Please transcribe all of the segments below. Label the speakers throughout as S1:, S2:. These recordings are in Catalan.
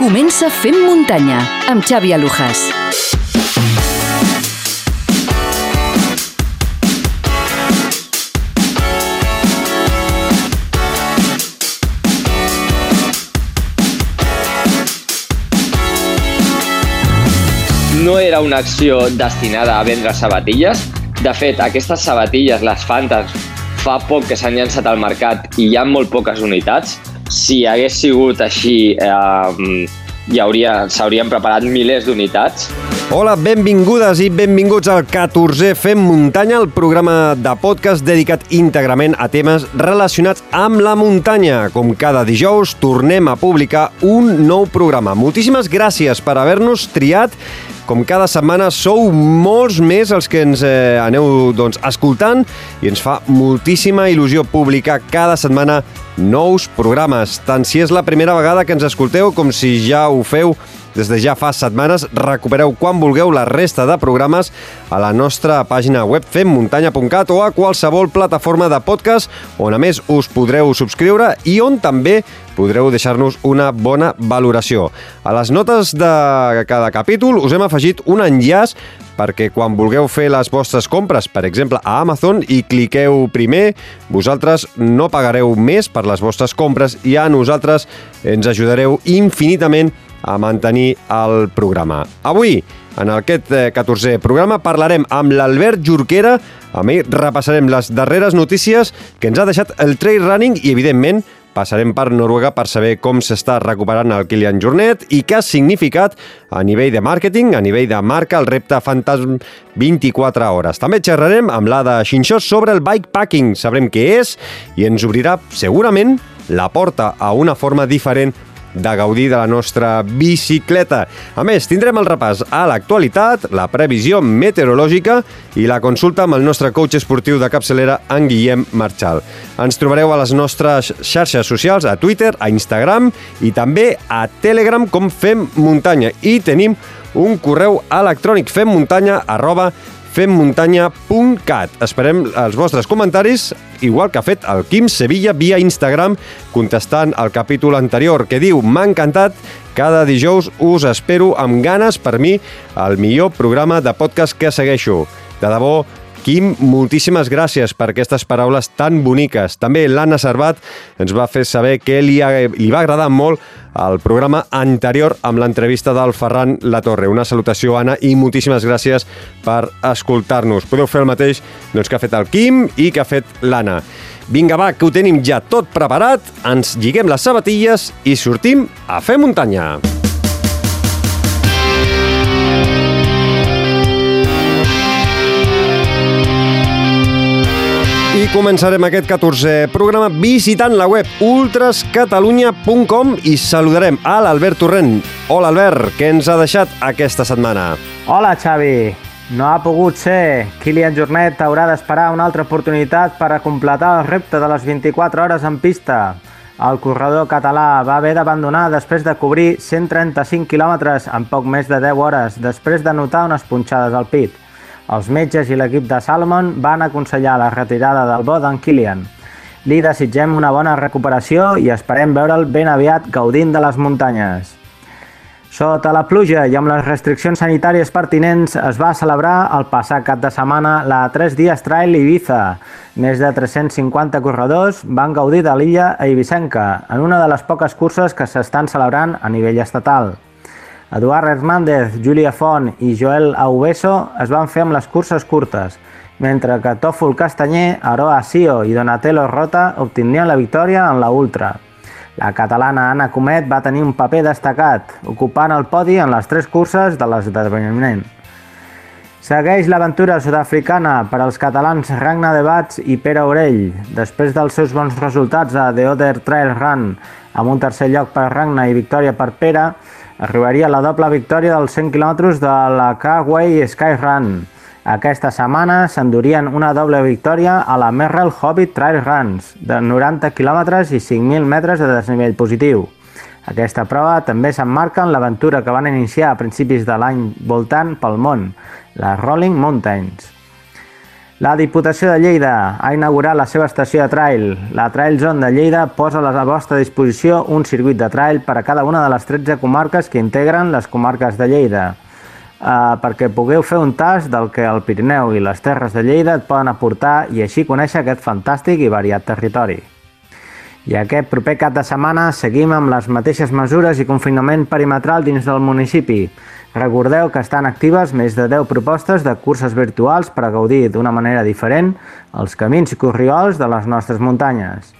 S1: Comença Fem Muntanya, amb Xavi Alujas.
S2: no era una acció destinada a vendre sabatilles. De fet, aquestes sabatilles, les Fantas, fa poc que s'han llançat al mercat i hi ha molt poques unitats. Si hagués sigut així, eh, hi hauria, s'haurien preparat milers d'unitats.
S3: Hola, benvingudes i benvinguts al 14è Fem Muntanya, el programa de podcast dedicat íntegrament a temes relacionats amb la muntanya. Com cada dijous, tornem a publicar un nou programa. Moltíssimes gràcies per haver-nos triat com cada setmana sou molts més els que ens eh, aneu doncs, escoltant i ens fa moltíssima il·lusió publicar cada setmana nous programes, tant si és la primera vegada que ens escolteu com si ja ho feu des de ja fa setmanes. Recupereu quan vulgueu la resta de programes a la nostra pàgina web femmuntanya.cat o a qualsevol plataforma de podcast on a més us podreu subscriure i on també podreu deixar-nos una bona valoració. A les notes de cada capítol us hem afegit un enllaç perquè quan vulgueu fer les vostres compres, per exemple, a Amazon, i cliqueu primer, vosaltres no pagareu més per les vostres compres i a nosaltres ens ajudareu infinitament a mantenir el programa. Avui, en aquest 14è programa, parlarem amb l'Albert Jorquera, amb ell repassarem les darreres notícies que ens ha deixat el trail running i, evidentment, passarem per Noruega per saber com s'està recuperant el Kilian Jornet i què ha significat a nivell de màrqueting, a nivell de marca, el repte Fantasm 24 hores. També xerrarem amb l'Ada Xinxós sobre el bikepacking, sabrem què és i ens obrirà segurament la porta a una forma diferent de gaudir de la nostra bicicleta. A més, tindrem el repàs a l'actualitat, la previsió meteorològica i la consulta amb el nostre coach esportiu de capçalera, en Guillem Marchal. Ens trobareu a les nostres xarxes socials, a Twitter, a Instagram i també a Telegram com Fem Muntanya. I tenim un correu electrònic femmuntanya arroba femmuntanya.cat. Esperem els vostres comentaris, igual que ha fet el Quim Sevilla via Instagram, contestant al capítol anterior, que diu «M'ha encantat, cada dijous us espero amb ganes per mi el millor programa de podcast que segueixo. De debò, Quim, moltíssimes gràcies per aquestes paraules tan boniques. També l'Anna Servat ens va fer saber que li, ha, li va agradar molt el programa anterior amb l'entrevista del Ferran Latorre. Una salutació, Anna, i moltíssimes gràcies per escoltar-nos. Podeu fer el mateix doncs, que ha fet el Quim i que ha fet l'Anna. Vinga, va, que ho tenim ja tot preparat, ens lliguem les sabatilles i sortim a fer muntanya. I començarem aquest 14è programa visitant la web ultrascatalunya.com i saludarem a l'Albert Torrent. Hola, Albert, què ens ha deixat aquesta setmana?
S4: Hola, Xavi. No ha pogut ser. Kilian Jornet haurà d'esperar una altra oportunitat per a completar el repte de les 24 hores en pista. El corredor català va haver d'abandonar després de cobrir 135 quilòmetres en poc més de 10 hores, després de notar unes punxades al pit. Els metges i l'equip de Salomon van aconsellar la retirada del bo d'en Kilian. Li desitgem una bona recuperació i esperem veure'l ben aviat gaudint de les muntanyes. Sota la pluja i amb les restriccions sanitàries pertinents es va celebrar el passat cap de setmana la 3 dies Trail Ibiza. Més de 350 corredors van gaudir de l'illa Eivissenca en una de les poques curses que s'estan celebrant a nivell estatal. Eduard Hernández, Júlia Font i Joel Aubeso es van fer amb les curses curtes, mentre que Tòfol Castanyer, Aroa Sio i Donatello Rota obtindrien la victòria en la Ultra. La catalana Anna Comet va tenir un paper destacat, ocupant el podi en les tres curses de l'esdeveniment. Segueix l'aventura sud-africana per als catalans Ragnar de Bats i Pere Orell. Després dels seus bons resultats a The Other Trail Run, amb un tercer lloc per Ragnar i victòria per Pere, arribaria la doble victòria dels 100 km de la K-Way Run. Aquesta setmana s'endurien una doble victòria a la Merrell Hobbit Trail Runs, de 90 km i 5.000 metres de desnivell positiu. Aquesta prova també s'emmarca en l'aventura que van iniciar a principis de l'any voltant pel món, les Rolling Mountains. La Diputació de Lleida ha inaugurat la seva estació de trail. La Trail Zone de Lleida posa a la vostra disposició un circuit de trail per a cada una de les 13 comarques que integren les comarques de Lleida, eh, perquè pugueu fer un tast del que el Pirineu i les Terres de Lleida et poden aportar i així conèixer aquest fantàstic i variat territori. I aquest proper cap de setmana seguim amb les mateixes mesures i confinament perimetral dins del municipi. Recordeu que estan actives més de 10 propostes de curses virtuals per a gaudir d'una manera diferent els camins i corriols de les nostres muntanyes.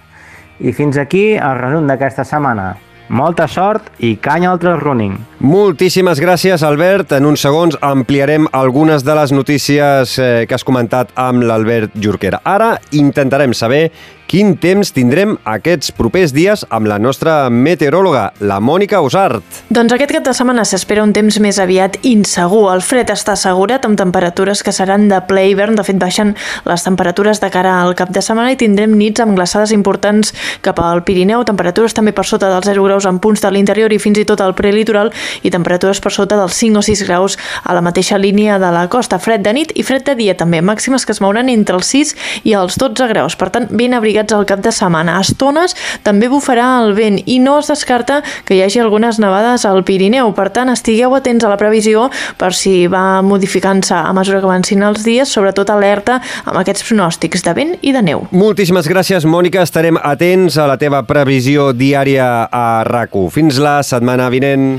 S4: I fins aquí el resum d'aquesta setmana. Molta sort i canya al trail running.
S3: Moltíssimes gràcies, Albert. En uns segons ampliarem algunes de les notícies eh, que has comentat amb l'Albert Jorquera. Ara intentarem saber quin temps tindrem aquests propers dies amb la nostra meteoròloga, la Mònica Usart.
S5: Doncs aquest cap de setmana s'espera un temps més aviat insegur. El fred està assegurat amb temperatures que seran de ple hivern. De fet, baixen les temperatures de cara al cap de setmana i tindrem nits amb glaçades importants cap al Pirineu, temperatures també per sota dels 0 graus en punts de l'interior i fins i tot al prelitoral i temperatures per sota dels 5 o 6 graus a la mateixa línia de la costa. Fred de nit i fred de dia també, màximes que es mouran entre els 6 i els 12 graus. Per tant, ben abrigats al cap de setmana. A estones també bufarà el vent i no es descarta que hi hagi algunes nevades al Pirineu. Per tant, estigueu atents a la previsió per si va modificant-se a mesura que avancin els dies, sobretot alerta amb aquests pronòstics de vent i de neu.
S3: Moltíssimes gràcies, Mònica. Estarem atents a la teva previsió diària a rac Fins la setmana vinent.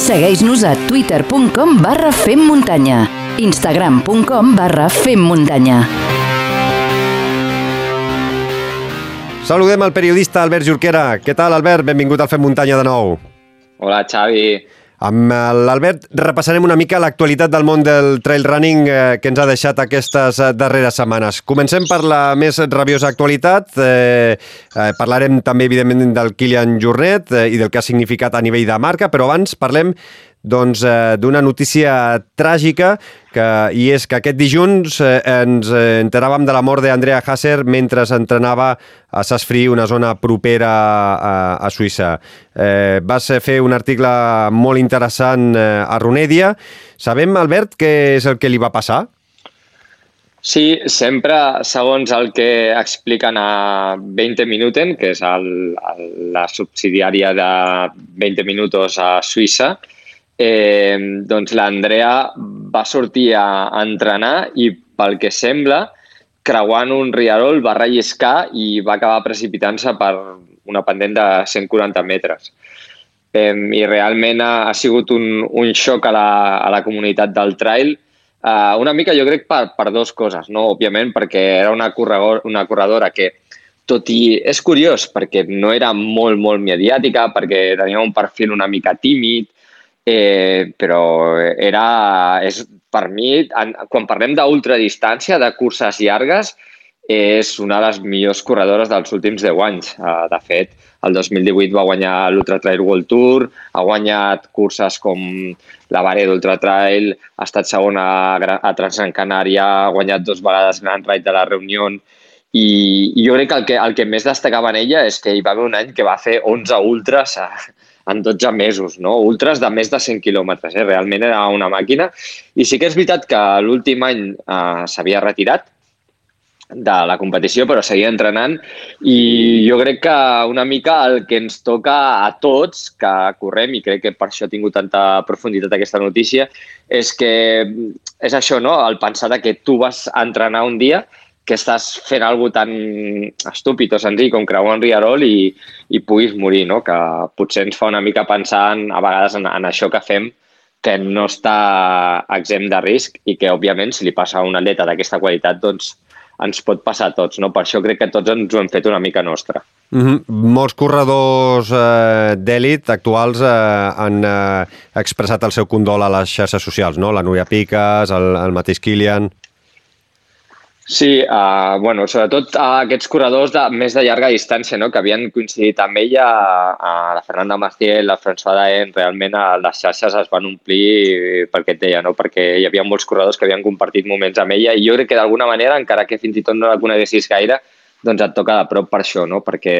S1: Segueix-nos a twitter.com barra femmuntanya, instagram.com barra femmuntanya.
S3: Saludem el periodista Albert Jorquera. Què tal, Albert? Benvingut al Fem Muntanya de nou.
S2: Hola, Xavi.
S3: Amb l'Albert repassarem una mica l'actualitat del món del trail running eh, que ens ha deixat aquestes eh, darreres setmanes. Comencem per la més rabiosa actualitat. Eh, eh, parlarem també, evidentment, del Kilian Jornet eh, i del que ha significat a nivell de marca, però abans parlem doncs, eh, d'una notícia tràgica que, i és que aquest dilluns eh, ens eh, enteràvem de la mort d'Andrea Hasser mentre s'entrenava a Sassfri, una zona propera a, a Suïssa. Eh, vas fer un article molt interessant eh, a Runedia. Sabem, Albert, què és el que li va passar?
S2: Sí, sempre, segons el que expliquen a 20 Minuten, que és el, el, la subsidiària de 20 Minutos a Suïssa, eh, doncs l'Andrea va sortir a, entrenar i pel que sembla, creuant un riarol va relliscar i va acabar precipitant-se per una pendent de 140 metres. Eh, I realment ha, ha sigut un, un xoc a la, a la comunitat del trail, eh, una mica jo crec per, per dues coses, no? òbviament perquè era una, corredor, una corredora que tot i és curiós perquè no era molt, molt mediàtica, perquè tenia un perfil una mica tímid, eh, però era, és, per mi, en, quan parlem d'ultradistància, de curses llargues, és una de les millors corredores dels últims 10 anys. Uh, de fet, el 2018 va guanyar l'Ultra Trail World Tour, ha guanyat curses com la Vare d'Ultra Trail, ha estat segona a Transgran Canària, ha guanyat dos vegades Grand Ride de la Reunió, i, i jo crec que el, que el que més destacava en ella és que hi va haver un any que va fer 11 ultras a, en 12 mesos, no? ultras de més de 100 quilòmetres, eh? realment era una màquina. I sí que és veritat que l'últim any eh, s'havia retirat de la competició, però seguia entrenant i jo crec que una mica el que ens toca a tots que correm, i crec que per això ha tingut tanta profunditat aquesta notícia, és que és això, no? el pensar que tu vas entrenar un dia que estàs fent alguna tan estúpid o senzill com creuar un riarol i, i puguis morir, no? que potser ens fa una mica pensar en, a vegades en, en això que fem que no està exempt de risc i que, òbviament, si li passa a un atleta d'aquesta qualitat, doncs ens pot passar a tots. No? Per això crec que tots ens ho hem fet una mica nostra.
S3: Mm -hmm. Molts corredors eh, d'èlit actuals eh, han eh, expressat el seu condol a les xarxes socials, no? La Núria Piques, el, el mateix Kilian...
S2: Sí, uh, bueno, sobretot uh, aquests corredors de, més de llarga distància, no? que havien coincidit amb ella, uh, la Fernanda Maciel, la François Daen, realment uh, les xarxes es van omplir perquè et deia, no? perquè hi havia molts corredors que havien compartit moments amb ella i jo crec que d'alguna manera, encara que fins i tot no la coneguessis gaire, doncs et toca de prop per això, no? perquè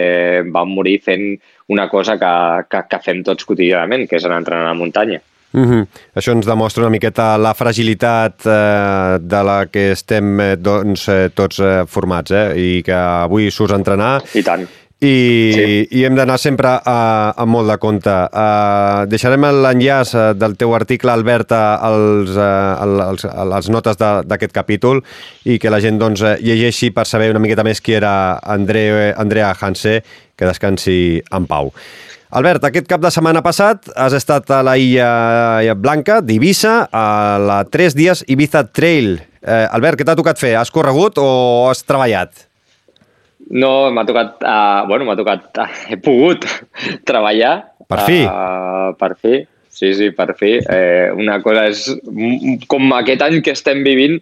S2: van morir fent una cosa que, que, que fem tots quotidianament, que és anar a entrenar a la muntanya.
S3: Mm -hmm. Això ens demostra una miqueta la fragilitat eh, de la que estem eh, doncs, eh, tots eh, formats, eh? i que avui surts a entrenar.
S2: I tant.
S3: I, sí. i hem d'anar sempre a, a molt de compte. Uh, deixarem l'enllaç uh, del teu article, Albert, als, uh, als, als notes d'aquest capítol i que la gent doncs, llegeixi per saber una miqueta més qui era André, Andrea Hanse, que descansi en pau. Albert, aquest cap de setmana passat has estat a la Illa Blanca d'Ibissa, a la 3 dies Ibiza Trail. Eh, Albert, què t'ha tocat fer? Has corregut o has treballat?
S2: No, m'ha tocat... Uh, bueno, m'ha tocat... Uh, he pogut treballar.
S3: Per fi?
S2: Uh, per fi, sí, sí, per fi. Eh, una cosa és... Com aquest any que estem vivint,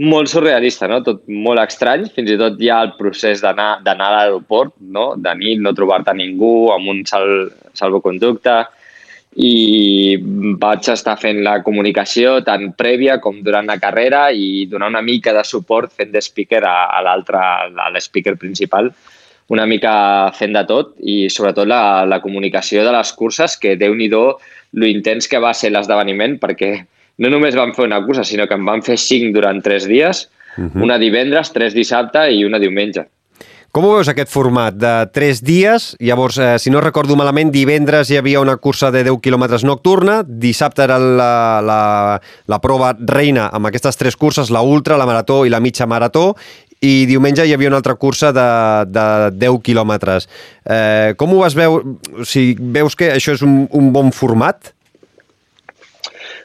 S2: molt surrealista, no? Tot molt estrany, fins i tot ja el procés d'anar a l'aeroport, no? De nit, no trobar-te ningú, amb un sal, salvoconducte, i vaig estar fent la comunicació tant prèvia com durant la carrera i donar una mica de suport fent de speaker a, a l'altre, a l'speaker principal, una mica fent de tot i sobretot la, la comunicació de les curses, que déu nhi lo intens que va ser l'esdeveniment, perquè no només vam fer una cursa, sinó que en vam fer cinc durant tres dies, uh mhm. -huh. una divendres, tres dissabte i una diumenge.
S3: Com ho veus aquest format de tres dies? Llavors, eh, si no recordo malament, divendres hi havia una cursa de 10 quilòmetres nocturna, dissabte era la, la, la prova reina amb aquestes tres curses, la ultra, la marató i la mitja marató, i diumenge hi havia una altra cursa de, de 10 quilòmetres. Eh, com ho vas veure? O sigui, veus que això és un, un bon format?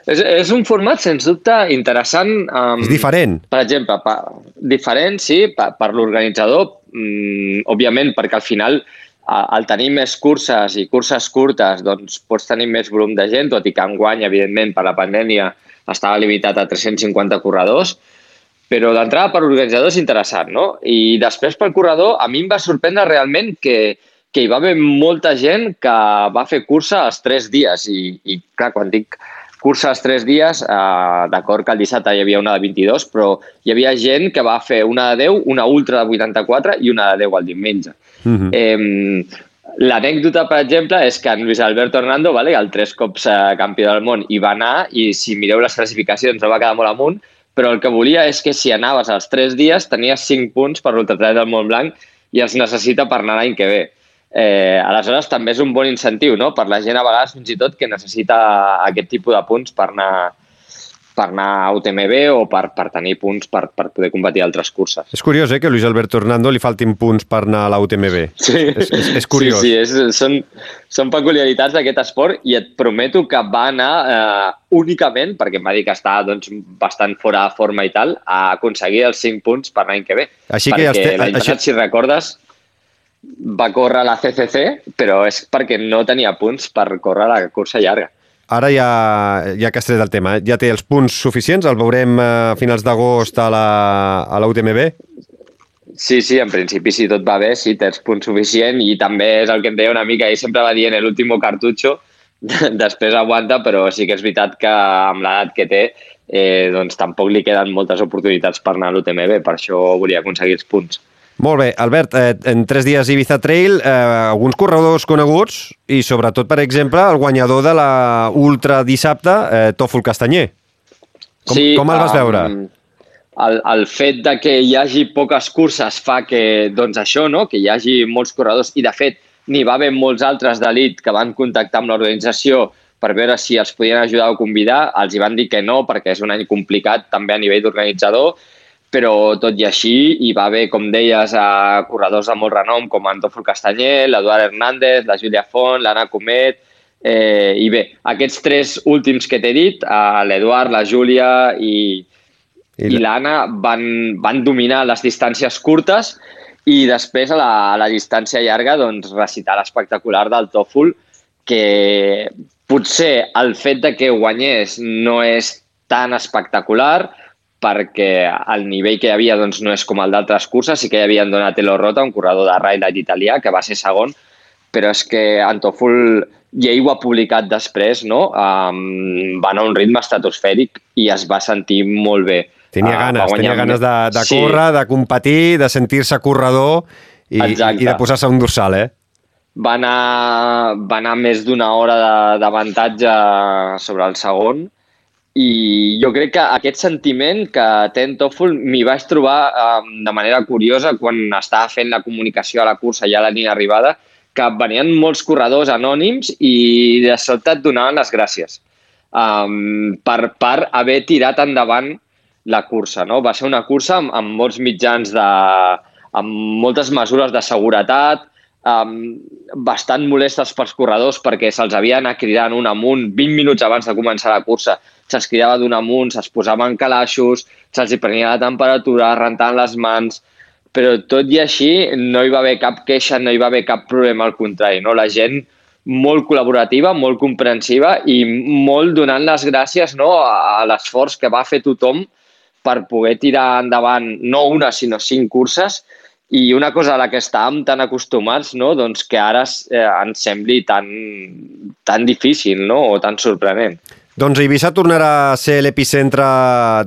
S2: És, és un format, sens dubte, interessant.
S3: Um, és diferent.
S2: Per exemple, pa, diferent, sí, per, per l'organitzador, um, òbviament, perquè al final al tenir més curses i curses curtes, doncs pots tenir més volum de gent, tot i que enguany, evidentment, per la pandèmia estava limitat a 350 corredors, però d'entrada per l'organitzador és interessant, no? I després pel corredor, a mi em va sorprendre realment que, que hi va haver molta gent que va fer cursa els tres dies i, i clar, quan dic curses tres dies, eh, d'acord que el dissabte hi havia una de 22, però hi havia gent que va fer una de 10, una ultra de 84 i una de 10 al diumenge. Uh mhm. -huh. eh, L'anècdota, per exemple, és que en Luis Alberto Hernando, vale, el tres cops eh, campió del món, hi va anar i si mireu les classificacions no va quedar molt amunt, però el que volia és que si anaves als tres dies tenies 5 punts per l'ultratrail del Montblanc i els necessita per anar l'any que ve. Eh, aleshores, també és un bon incentiu no? per la gent a vegades fins i tot que necessita aquest tipus de punts per anar, per anar a UTMB o per, per tenir punts per, per poder competir altres curses.
S3: És curiós, eh, que a Luis Alberto Hernando li faltin punts per anar a la UTMB.
S2: Sí,
S3: és, és, és curiós.
S2: Sí, sí és, són, són peculiaritats d'aquest esport i et prometo que va anar eh, únicament, perquè em va dir que està doncs, bastant fora de forma i tal, a aconseguir els 5 punts per l'any que ve.
S3: Així
S2: perquè
S3: que ja
S2: l'any passat, si recordes, va córrer la CCC, però és perquè no tenia punts per córrer la cursa llarga.
S3: Ara ja, ja que has tret el tema, ja té els punts suficients? El veurem a finals d'agost a la, a la UTMB?
S2: Sí, sí, en principi, si tot va bé, sí, té els punts suficients i també és el que em deia una mica, ell sempre va dient l'últim cartutxo, després aguanta, però sí que és veritat que amb l'edat que té eh, doncs tampoc li queden moltes oportunitats per anar a l'UTMB, per això volia aconseguir els punts.
S3: Molt bé, Albert, eh, en tres dies Ibiza Trail, eh, alguns corredors coneguts i sobretot, per exemple, el guanyador de la Ultra dissabte, eh, Tòfol Castanyer. Com, sí, com el vas veure? Um,
S2: el, el fet de que hi hagi poques curses fa que, doncs això, no? que hi hagi molts corredors i, de fet, n'hi va haver molts altres d'elit que van contactar amb l'organització per veure si els podien ajudar o convidar. Els hi van dir que no, perquè és un any complicat també a nivell d'organitzador, però tot i així hi va haver, com deies, a corredors de molt renom com Antòfol Castanyer, l'Eduard Hernández, la Júlia Font, l'Anna Comet, eh, i bé, aquests tres últims que t'he dit, eh, l'Eduard, la Júlia i, i, i l'Anna van, van dominar les distàncies curtes i després a la, a la distància llarga doncs, recitar l'espectacular del Tòfol que potser el fet de que guanyés no és tan espectacular, perquè el nivell que hi havia doncs, no és com el d'altres curses, sí que hi havien Donatello Rota, un corredor de Ride italià, que va ser segon, però és que Antoful, i ell ho ha publicat després, no? Um, va anar a un ritme estratosfèric i es va sentir molt bé.
S3: Tenia uh, ganes, tenia ganes de, de córrer, sí. de competir, de sentir-se corredor i, i de posar-se un dorsal, eh?
S2: va anar, va anar més d'una hora d'avantatge sobre el segon i jo crec que aquest sentiment que té en Toffol m'hi vaig trobar um, de manera curiosa quan estava fent la comunicació a la cursa ja a la nina arribada, que venien molts corredors anònims i de sobte et donaven les gràcies um, per, per haver tirat endavant la cursa. No? Va ser una cursa amb, amb molts mitjans de... amb moltes mesures de seguretat, um, bastant molestes pels corredors perquè se'ls havia anat cridant un amunt 20 minuts abans de començar la cursa. Se'ls cridava d'un amunt, se'ls posaven calaixos, se'ls prenia la temperatura, rentant les mans però tot i així no hi va haver cap queixa, no hi va haver cap problema, al contrari, no? la gent molt col·laborativa, molt comprensiva i molt donant les gràcies no, a l'esforç que va fer tothom per poder tirar endavant no una, sinó cinc curses i una cosa a la que estàvem tan acostumats, no? doncs que ara eh, ens sembli tan, tan difícil no? o tan sorprenent.
S3: Doncs Eivissa tornarà a ser l'epicentre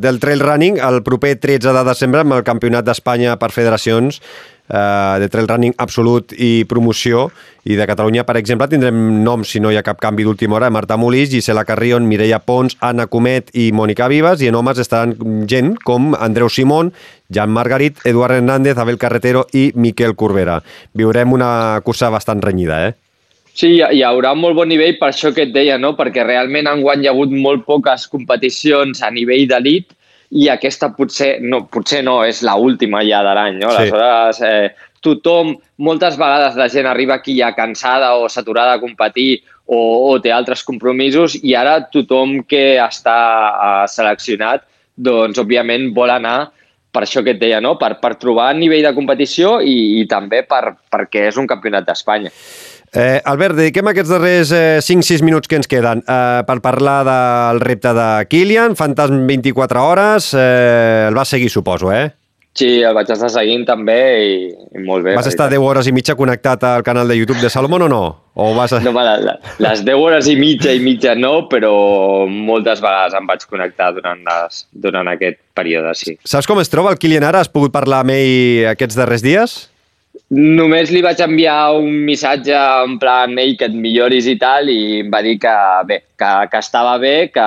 S3: del trail running el proper 13 de desembre amb el Campionat d'Espanya per federacions eh, de trail running absolut i promoció i de Catalunya, per exemple, tindrem noms, si no hi ha cap canvi d'última hora, Marta Molís, Gisela Carrion, Mireia Pons, Anna Comet i Mònica Vives, i en homes estaran gent com Andreu Simón, Jan Margarit, Eduard Hernández, Abel Carretero i Miquel Corbera. Viurem una cursa bastant renyida, eh?
S2: Sí, hi haurà un molt bon nivell per això que et deia, no? perquè realment han ha hagut molt poques competicions a nivell d'elit i aquesta potser no, potser no és la última ja de l'any. No? Sí. Aleshores, eh, tothom, moltes vegades la gent arriba aquí ja cansada o saturada de competir o, o té altres compromisos i ara tothom que està uh, seleccionat, doncs, òbviament, vol anar per això que et deia, no? per, per trobar nivell de competició i, i també per, perquè és un campionat d'Espanya.
S3: Eh, Albert, dediquem aquests darrers eh, 5-6 minuts que ens queden eh, per parlar del repte de Kilian, Fantasm 24 hores, eh, el vas seguir, suposo, eh?
S2: Sí, el vaig estar seguint també i, i molt bé.
S3: Vas estar 10 hores i mitja connectat al canal de YouTube de Salomon o no? O vas a...
S2: No, la, la, les 10 hores i mitja i mitja no, però moltes vegades em vaig connectar durant, les, durant aquest període, sí.
S3: Saps com es troba el Kilian ara? Has pogut parlar amb ell aquests darrers dies?
S2: Només li vaig enviar un missatge en plan, ell, que et milloris i tal, i em va dir que bé, que, que estava bé, que,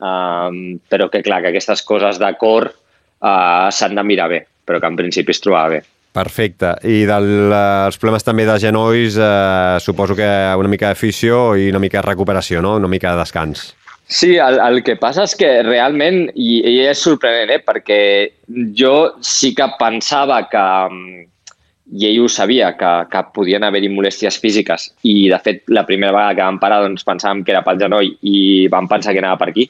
S2: um, però que clar, que aquestes coses de cor uh, s'han de mirar bé, però que en principi es trobava bé.
S3: Perfecte. I dels problemes també de genolls, uh, suposo que una mica de fisio i una mica de recuperació, no? Una mica de descans.
S2: Sí, el, el que passa és que realment, i, i és sorprenent, eh? perquè jo sí que pensava que, i ell ho sabia, que, que podien haver-hi molèsties físiques i, de fet, la primera vegada que vam parar doncs, pensàvem que era pel genoll i vam pensar que anava per aquí,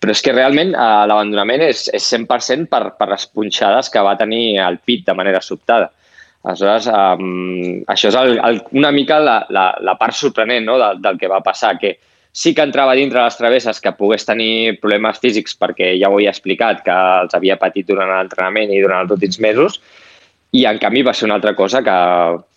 S2: però és que realment eh, l'abandonament és, és 100% per, per les punxades que va tenir el pit de manera sobtada. Aleshores, um, això és el, el, una mica la, la, la part sorprenent no? del, del que va passar, que sí que entrava dintre les travesses que pogués tenir problemes físics perquè ja ho he explicat, que els havia patit durant l'entrenament i durant els últims mesos, i en canvi va ser una altra cosa que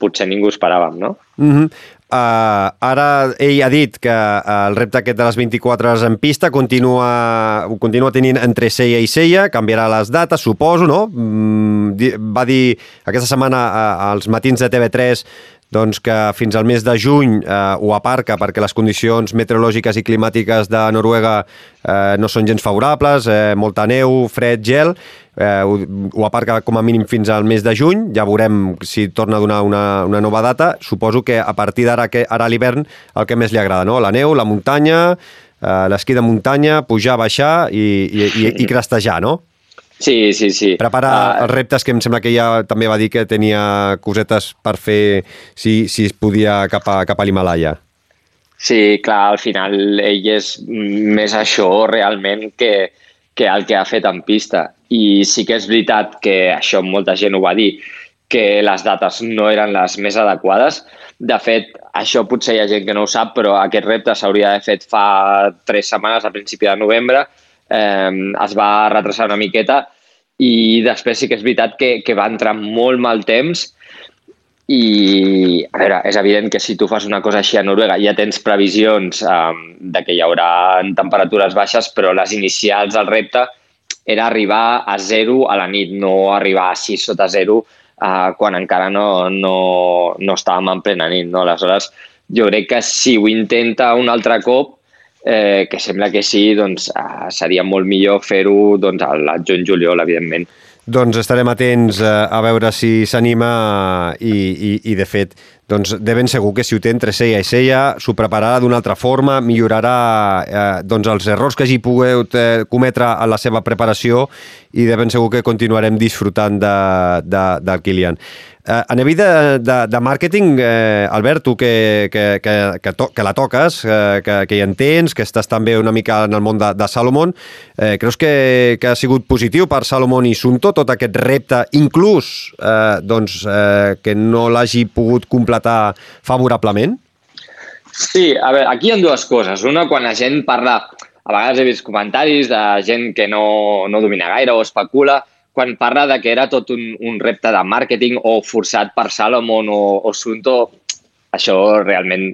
S2: potser ningú esperàvem, no?
S3: Mm -hmm. Uh, ara ell ha dit que uh, el repte aquest de les 24 hores en pista continua, continua tenint entre Sella i Sella, canviarà les dates, suposo, no? Mm, va dir aquesta setmana uh, als matins de TV3 doncs que fins al mes de juny eh, ho aparca perquè les condicions meteorològiques i climàtiques de Noruega eh, no són gens favorables, eh, molta neu, fred, gel, eh, ho, ho aparca com a mínim fins al mes de juny, ja veurem si torna a donar una, una nova data, suposo que a partir d'ara ara a l'hivern el que més li agrada, no? la neu, la muntanya, eh, l'esquí de muntanya, pujar, baixar i, i, i, i crestejar, no?
S2: Sí, sí, sí.
S3: Prepara uh, els reptes que em sembla que ja també va dir que tenia cosetes per fer si, si es podia cap a, cap a l'Himalaya.
S2: Sí, clar, al final ell és més això realment que, que el que ha fet en pista. I sí que és veritat que això molta gent ho va dir, que les dates no eren les més adequades. De fet, això potser hi ha gent que no ho sap, però aquest repte s'hauria d'haver fet fa tres setmanes, a principi de novembre, eh, es va retrasar una miqueta i després sí que és veritat que, que va entrar molt mal temps i, a veure, és evident que si tu fas una cosa així a Noruega ja tens previsions um, de que hi haurà temperatures baixes, però les inicials del repte era arribar a zero a la nit, no arribar a 6 sota zero uh, quan encara no, no, no estàvem en plena nit. No? Aleshores, jo crec que si ho intenta un altre cop, eh, que sembla que sí, doncs uh, seria molt millor fer-ho doncs, al, al juny-juliol, evidentment.
S3: Doncs estarem atents eh, a veure si s'anima i, i, i, de fet, doncs de ben segur que si ho té entre sella i sella, s'ho prepararà d'una altra forma, millorarà eh, doncs els errors que hagi pogut eh, cometre en la seva preparació i de ben segur que continuarem disfrutant de, de, del Kilian. Eh, a nivell de, de, de màrqueting, eh, Albert, tu que, que, que, que, to, que la toques, eh, que, que hi entens, que estàs també una mica en el món de, de Salomon, eh, creus que, que ha sigut positiu per Salomon i Sunto tot aquest repte, inclús eh, doncs, eh, que no l'hagi pogut completar favorablement?
S2: Sí, a veure, aquí hi ha dues coses. Una, quan la gent parla, a vegades he vist comentaris de gent que no, no domina gaire o especula, quan parla de que era tot un, un repte de màrqueting o forçat per Salomon o, o Sunto, això realment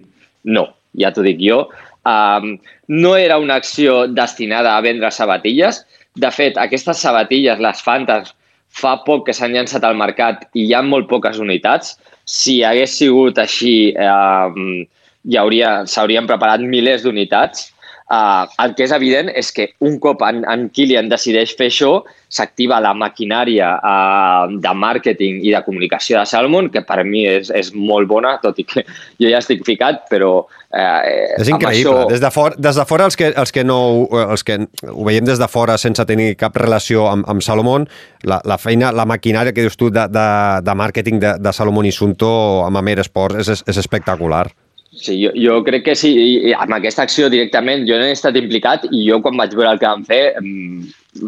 S2: no, ja t'ho dic jo. Um, no era una acció destinada a vendre sabatilles. De fet, aquestes sabatilles, les Fantas, fa poc que s'han llançat al mercat i hi ha molt poques unitats. Si hagués sigut així, eh, hi hauria, s'haurien preparat milers d'unitats Uh, el que és evident és que un cop en, en Kilian decideix fer això, s'activa la maquinària uh, de màrqueting i de comunicació de Salmon, que per mi és, és molt bona, tot i que jo ja estic ficat, però...
S3: Uh, és increïble. Això... Des, de for, des de fora, els que, els que, no, els que ho veiem des de fora sense tenir cap relació amb, amb Salomon, la, la feina, la maquinària que dius tu de, de, de màrqueting de, de Salomon i Sunto amb Amer Sports és, és espectacular.
S2: Sí, jo, jo crec que sí, i amb aquesta acció directament jo no he estat implicat i jo quan vaig veure el que van fer em,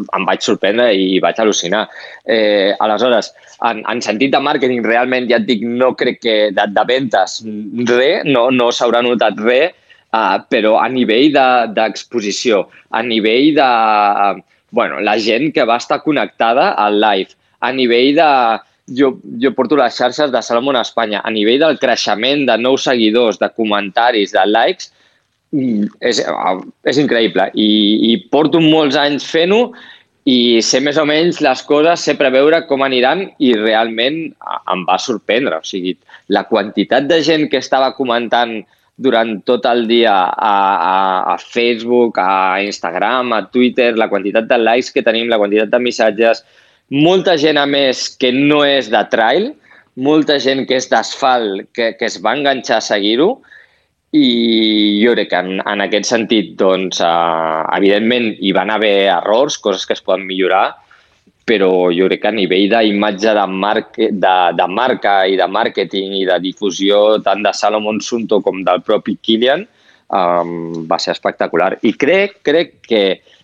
S2: em vaig sorprendre i vaig al·lucinar. Eh, aleshores, en, en sentit de màrqueting, realment, ja et dic, no crec que de, de ventes res, no, no s'haurà notat res, uh, però a nivell d'exposició, de, a nivell de... Uh, bueno, la gent que va estar connectada al live, a nivell de jo, jo porto les xarxes de Salomon a Espanya. A nivell del creixement de nous seguidors, de comentaris, de likes, mm, és, és increïble. I, I porto molts anys fent-ho i sé més o menys les coses, sé preveure com aniran i realment em va sorprendre. O sigui, la quantitat de gent que estava comentant durant tot el dia a, a, a Facebook, a Instagram, a Twitter, la quantitat de likes que tenim, la quantitat de missatges, molta gent, a més, que no és de trail, molta gent que és d'asfalt, que, que es va enganxar a seguir-ho, i jo crec que en, en aquest sentit, doncs, uh, evidentment, hi van haver errors, coses que es poden millorar, però jo crec que a nivell d'imatge de, marc, de, de marca i de màrqueting i de difusió tant de Salomon Sunto com del propi Kilian um, va ser espectacular. I crec, crec que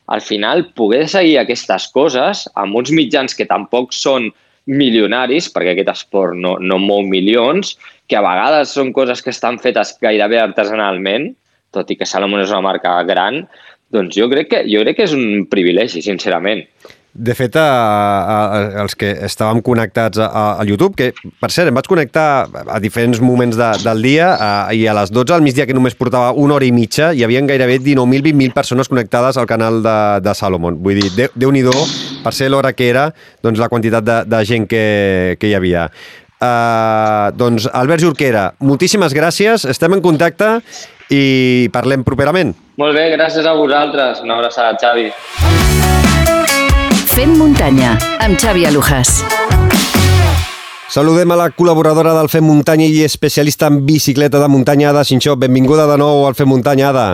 S2: al final poder seguir aquestes coses amb uns mitjans que tampoc són milionaris, perquè aquest esport no, no mou milions, que a vegades són coses que estan fetes gairebé artesanalment, tot i que Salomon és una marca gran, doncs jo crec que, jo crec que és un privilegi, sincerament.
S3: De fet, a, a, a, els que estàvem connectats a, a YouTube, que per cert, em vaig connectar a diferents moments de, del dia a, i a les 12 al migdia, que només portava una hora i mitja, hi havia gairebé 19.000-20.000 persones connectades al canal de, de Salomon. Vull dir, Déu-n'hi-do, per ser l'hora que era, doncs la quantitat de, de gent que, que hi havia. Uh, doncs, Albert Jorquera, moltíssimes gràcies, estem en contacte i parlem properament.
S2: Molt bé, gràcies a vosaltres. Una abraçada, Xavi.
S1: Fem muntanya, amb Xavi Alujas.
S3: Saludem a la col·laboradora del Fem Muntanya i especialista en bicicleta de muntanya, Ada Sinxó. Benvinguda de nou al Fem Muntanya, Ada.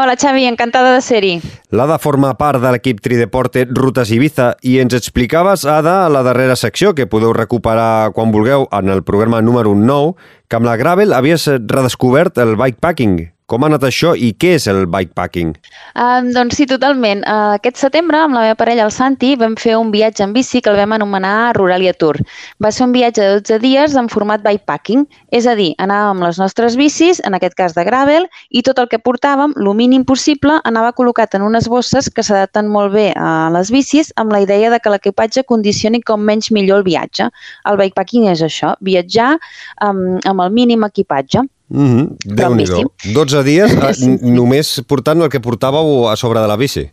S6: Hola, Xavi, encantada de ser-hi.
S3: L'Ada forma part de l'equip Trideporte Rutes Ibiza i ens explicaves, Ada, a la darrera secció, que podeu recuperar quan vulgueu en el programa número 9, que amb la Gravel havies redescobert el bikepacking. Com ha anat això i què és el bikepacking?
S6: Uh, doncs sí, totalment. Uh, aquest setembre, amb la meva parella, el Santi, vam fer un viatge en bici que el vam anomenar Ruralia Tour. Va ser un viatge de 12 dies en format bikepacking, és a dir, anàvem amb les nostres bicis, en aquest cas de gravel, i tot el que portàvem, el mínim possible, anava col·locat en unes bosses que s'adapten molt bé a les bicis amb la idea de que l'equipatge condicioni com menys millor el viatge. El bikepacking és això, viatjar um, amb el mínim equipatge.
S3: Mm -hmm. déu nhi 12 dies sí. només portant el que portàveu a sobre de la bici.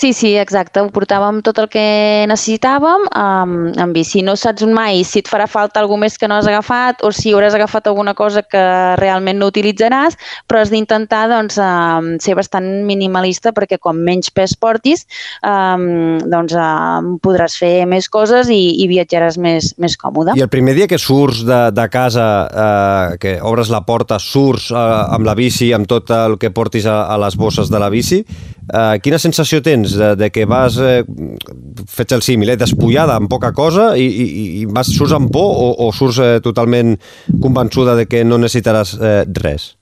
S6: Sí, sí, exacte. Ho portàvem tot el que necessitàvem um, en bici. No saps mai si et farà falta alguna més que no has agafat o si hauràs agafat alguna cosa que realment no utilitzaràs, però has d'intentar doncs, um, ser bastant minimalista perquè com menys pes portis um, doncs, um, podràs fer més coses i, i viatjaràs més, més còmode.
S3: I el primer dia que surts de, de casa, eh, que obres la porta, surts eh, amb la bici, amb tot el que portis a, a les bosses de la bici, eh, quina sensació tens? de, de que vas, eh, fets el símil, eh, despullada amb poca cosa i, i, i vas, surts amb por o, o surts eh, totalment convençuda de que no necessitaràs eh, res?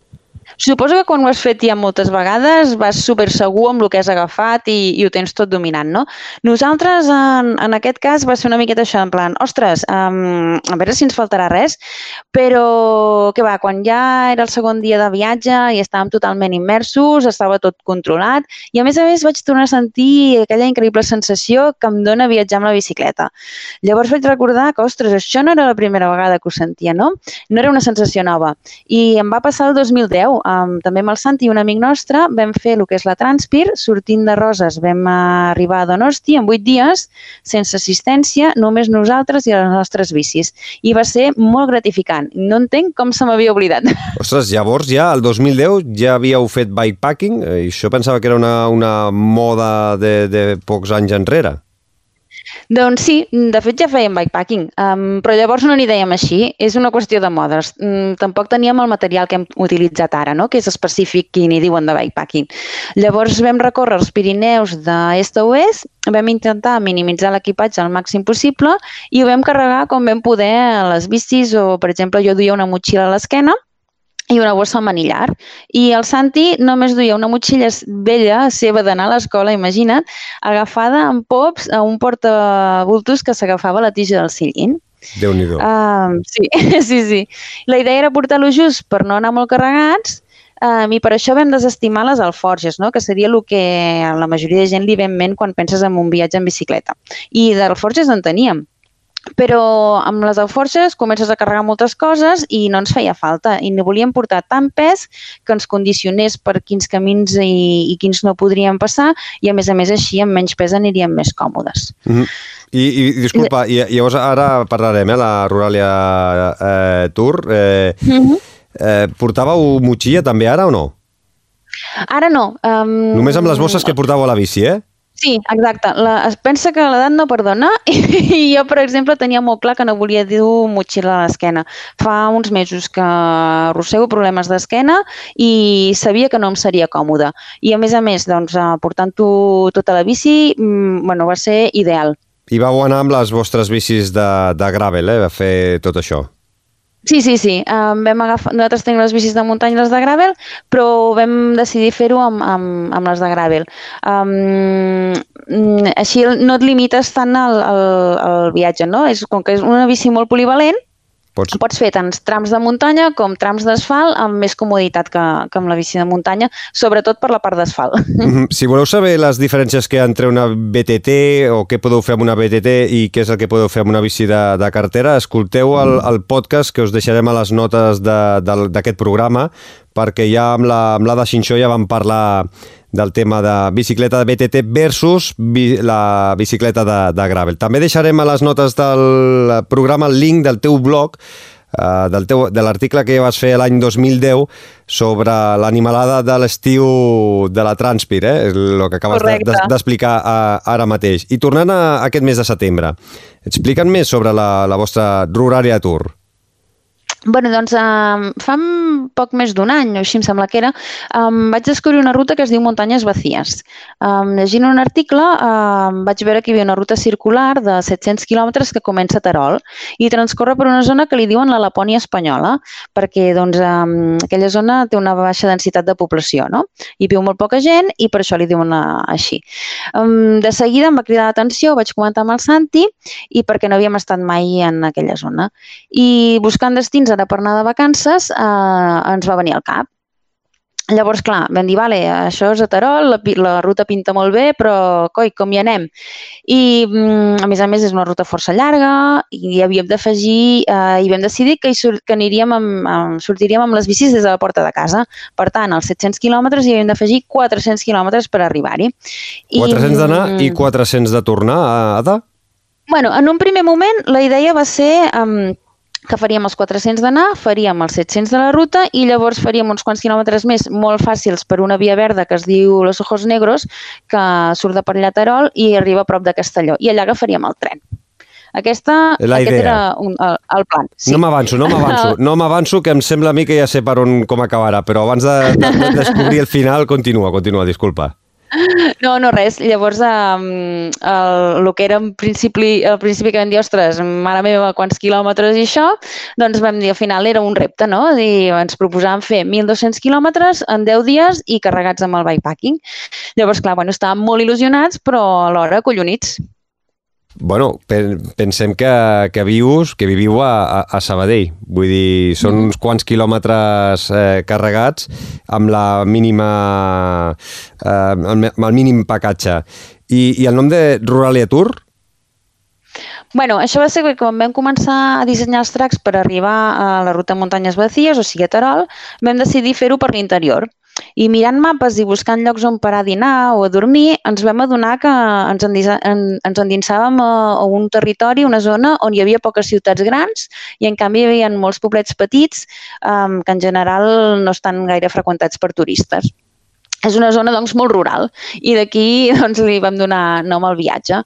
S6: Suposo que quan ho has fet ja moltes vegades vas super segur amb el que has agafat i, i ho tens tot dominant, no? Nosaltres, en, en aquest cas, va ser una miqueta això, en plan, ostres, um, a veure si ens faltarà res, però, què va, quan ja era el segon dia de viatge i estàvem totalment immersos, estava tot controlat, i a més a més vaig tornar a sentir aquella increïble sensació que em dóna viatjar amb la bicicleta. Llavors vaig recordar que, ostres, això no era la primera vegada que ho sentia, no? No era una sensació nova. I em va passar el 2010, um, també amb el Santi i un amic nostre, vam fer el que és la Transpir, sortint de Roses vam arribar a Donosti en 8 dies, sense assistència, només nosaltres i les nostres bicis. I va ser molt gratificant. No entenc com se m'havia oblidat.
S3: Ostres, llavors ja, el 2010, ja havíeu fet bikepacking? Eh, I això pensava que era una, una moda de, de pocs anys enrere.
S6: Doncs sí, de fet ja fèiem bikepacking, um, però llavors no n'hi dèiem així, és una qüestió de modes. Um, tampoc teníem el material que hem utilitzat ara, no? que és específic i n'hi diuen de bikepacking. Llavors vam recórrer els Pirineus d'est a oest, vam intentar minimitzar l'equipatge al màxim possible i ho vam carregar com vam poder a les bicis o, per exemple, jo duia una motxilla a l'esquena i una bossa al manillar. I el Santi només duia una motxilla vella seva d'anar a l'escola, imagina't, agafada amb pops a un portabultos que s'agafava la tija del sillín.
S3: déu nhi
S6: uh, sí, sí, sí. La idea era portar-lo just per no anar molt carregats Um, I per això vam desestimar les alforges, no? que seria el que a la majoria de gent li ve en ment quan penses en un viatge en bicicleta. I d'alforges en teníem, però amb les alforges comences a carregar moltes coses i no ens feia falta i no volíem portar tant pes que ens condicionés per quins camins i, i quins no podríem passar i a més a més així amb menys pes aniríem més còmodes.
S3: Mm -hmm. I, i disculpa, i, llavors ara parlarem, eh, la Ruralia eh, Tour. Eh, mm -hmm. eh, portàveu motxilla també ara o no?
S6: Ara no. Um...
S3: Només amb les bosses que portàveu a la bici, eh?
S6: Sí, exacte. La, es pensa que l'edat no perdona i jo, per exemple, tenia molt clar que no volia dur motxilla a l'esquena. Fa uns mesos que arrossego problemes d'esquena i sabia que no em seria còmode. I, a més a més, doncs, eh, portant-ho tota la bici, mm, bueno, va ser ideal.
S3: I vau anar amb les vostres bicis de, de gravel, eh, a fer tot això?
S6: Sí, sí, sí. Um, vam agafar, nosaltres tenim les bicis de muntanya i les de gravel, però vam decidir fer-ho amb, amb, amb les de gravel. Um, així no et limites tant al, al, al viatge, no? És, com que és una bici molt polivalent, Pots... Pots fer tant trams de muntanya com trams d'asfalt amb més comoditat que, que amb la bici de muntanya, sobretot per la part d'asfalt.
S3: -hmm. Si voleu saber les diferències que hi ha entre una BTT o què podeu fer amb una BTT i què és el que podeu fer amb una bici de, de cartera, escolteu el, el podcast que us deixarem a les notes d'aquest programa perquè ja amb la, amb la de Xinxó ja vam parlar del tema de bicicleta de BTT versus bi la bicicleta de, de gravel. També deixarem a les notes del programa el link del teu blog Uh, del teu, de l'article que vas fer l'any 2010 sobre l'animalada de l'estiu de la Transpir, eh? el que acabes d'explicar de, de, uh, ara mateix. I tornant a aquest mes de setembre, explica'm més sobre la, la vostra Ruraria Tour
S6: bueno, doncs um, fa poc més d'un any, o així em sembla que era, um, vaig descobrir una ruta que es diu Muntanyes Vacíes. Um, llegint un article um, vaig veure que hi havia una ruta circular de 700 quilòmetres que comença a Terol i transcorre per una zona que li diuen la Lapònia espanyola, perquè doncs, um, aquella zona té una baixa densitat de població, no? Hi viu molt poca gent i per això li diuen uh, així. Um, de seguida em va cridar l'atenció, vaig comentar amb el Santi i perquè no havíem estat mai en aquella zona. I buscant destins ara per anar de vacances eh, ens va venir al cap. Llavors, clar, vam dir, vale, això és a Terol, la, la ruta pinta molt bé, però, coi, com hi anem? I, mm, a més a més, és una ruta força llarga i havíem d'afegir, eh, i vam decidir que, hi sur que aniríem amb, amb, sortiríem amb les bicis des de la porta de casa. Per tant, als 700 quilòmetres hi havíem d'afegir 400 quilòmetres per arribar-hi.
S3: 400 d'anar i 400 de tornar, Ada?
S6: Bueno, en un primer moment la idea va ser um, que faríem els 400 d'anar, faríem els 700 de la ruta i llavors faríem uns quants quilòmetres més molt fàcils per una via verda que es diu Los Ojos Negros, que surt de per Llaterol i arriba a prop de Castelló. I allà agafaríem el tren. Aquesta,
S3: La
S6: aquest
S3: idea.
S6: era un, el, el plan.
S3: Sí. No m'avanço, no m'avanço, no m'avanço, que em sembla a mi que ja sé per on com acabarà, però abans de, de, de descobrir el final, continua, continua, disculpa.
S6: No, no, res. Llavors, um, el, el que era en principi, al principi que vam dir, ostres, mare meva, quants quilòmetres i això, doncs vam dir, al final era un repte, no? I ens proposàvem fer 1.200 quilòmetres en 10 dies i carregats amb el bikepacking. Llavors, clar, bueno, estàvem molt il·lusionats, però alhora collonits.
S3: Bueno, pensem que, que vius, que viviu a, a, Sabadell. Vull dir, són
S6: Mm.
S3: uns quants quilòmetres eh, carregats amb la mínima... Eh, amb el mínim pacatge. I, I el nom de Ruralia Tour?
S6: Bueno, això va ser que quan vam començar a dissenyar els tracks per arribar a la ruta Muntanyes Bacies, o sigui a Terol, vam decidir fer-ho per l'interior. I mirant mapes i buscant llocs on parar a dinar o a dormir, ens vam adonar que ens, en, ens endinsàvem a, a un territori, una zona on hi havia poques ciutats grans i en canvi hi havia molts poblets petits um, que en general no estan gaire freqüentats per turistes. És una zona doncs, molt rural i d'aquí doncs, li vam donar nom al viatge.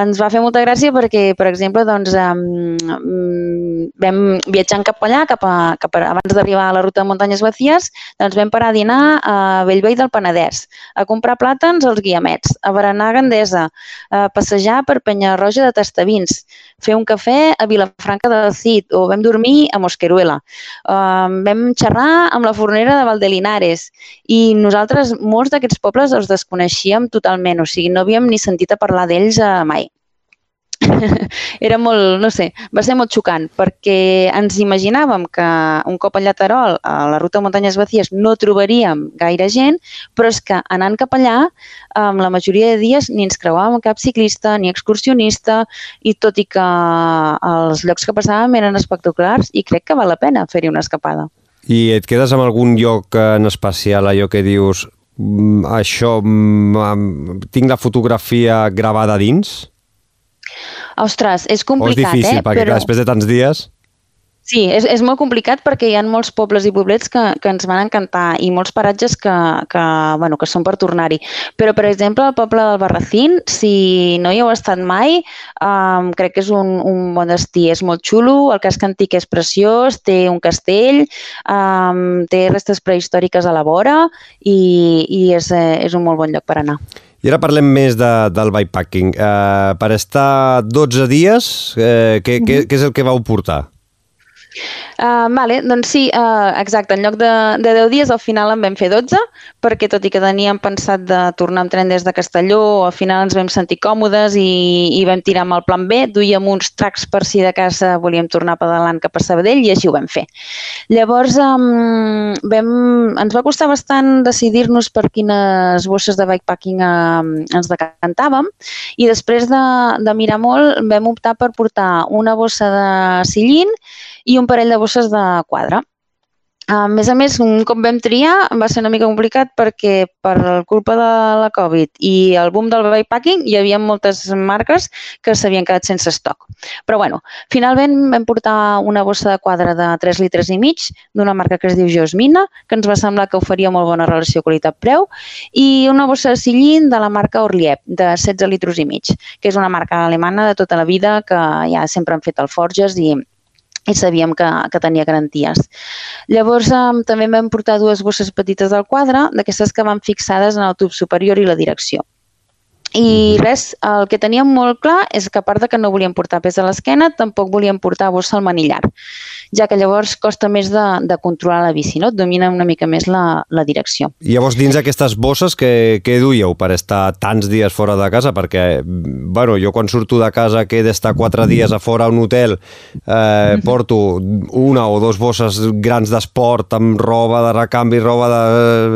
S6: Ens va fer molta gràcia perquè, per exemple, doncs, um, vam viatjant cap allà, cap a, cap a, abans d'arribar a la ruta de muntanyes Bacies, doncs vam parar a dinar a Bellvei del Penedès, a comprar plàtans als guiamets, a berenar a Gandesa, a passejar per Penyarroja de Tastavins, fer un cafè a Vilafranca del Cid o vam dormir a Mosqueruela. Um, vam xerrar amb la fornera de Valdelinares i nosaltres molts d'aquests pobles els desconeixíem totalment, o sigui, no havíem ni sentit a parlar d'ells eh, mai. Era molt, no sé, va ser molt xocant perquè ens imaginàvem que un cop a Llaterol, a la ruta de muntanyes Bacies, no trobaríem gaire gent, però és que anant cap allà, amb la majoria de dies ni ens creuàvem cap ciclista ni excursionista i tot i que els llocs que passàvem eren espectaculars i crec que val la pena fer-hi una escapada.
S3: I et quedes amb algun lloc en especial, allò que dius, "Mm, això, mm, tinc la fotografia gravada dins?
S6: Ostres, és
S3: O és
S6: complicat,
S3: difícil,
S6: eh?
S3: perquè clar, després de tants dies...
S6: Sí, és, és molt complicat perquè hi ha molts pobles i poblets que, que ens van encantar i molts paratges que, que, bueno, que són per tornar-hi. Però, per exemple, el poble del Barracín, si no hi heu estat mai, um, crec que és un, un bon destí. És molt xulo, el casc antic és preciós, té un castell, um, té restes prehistòriques a la vora i, i és, eh, és un molt bon lloc per anar.
S3: I ara parlem més de, del bikepacking. Uh, per estar 12 dies, uh, què, què, què és el que vau portar?
S6: Uh, vale, doncs sí, uh, exacte. En lloc de, de 10 dies, al final en vam fer 12, perquè tot i que teníem pensat de tornar amb tren des de Castelló, al final ens vam sentir còmodes i, i vam tirar amb el plan B, duíem uns tracks per si de casa volíem tornar pedalant cap a Sabadell i així ho vam fer. Llavors, um, vam, ens va costar bastant decidir-nos per quines bosses de bikepacking um, ens decantàvem i després de, de mirar molt vam optar per portar una bossa de sillín i un parell de bosses de quadre. A més a més, un cop vam triar va ser una mica complicat perquè per culpa de la Covid i el boom del bikepacking hi havia moltes marques que s'havien quedat sense estoc. Però bueno, finalment vam portar una bossa de quadre de 3 litres i mig d'una marca que es diu Josmina, que ens va semblar que oferia molt bona relació qualitat-preu, i una bossa de sillín de la marca Orlieb, de 16 litres i mig, que és una marca alemana de tota la vida que ja sempre han fet alforges i i sabíem que, que tenia garanties. Llavors, um, també vam portar dues bosses petites del quadre, d'aquestes que van fixades en el tub superior i la direcció. I res, el que teníem molt clar és que a part de que no volíem portar pes a l'esquena, tampoc volíem portar bossa al manillar, ja que llavors costa més de, de controlar la bici, no? Et domina una mica més la, la direcció.
S3: I llavors dins aquestes bosses que, que duieu per estar tants dies fora de casa? Perquè, bueno, jo quan surto de casa que he d'estar quatre dies a fora a un hotel eh, porto una o dos bosses grans d'esport amb roba de recanvi, roba de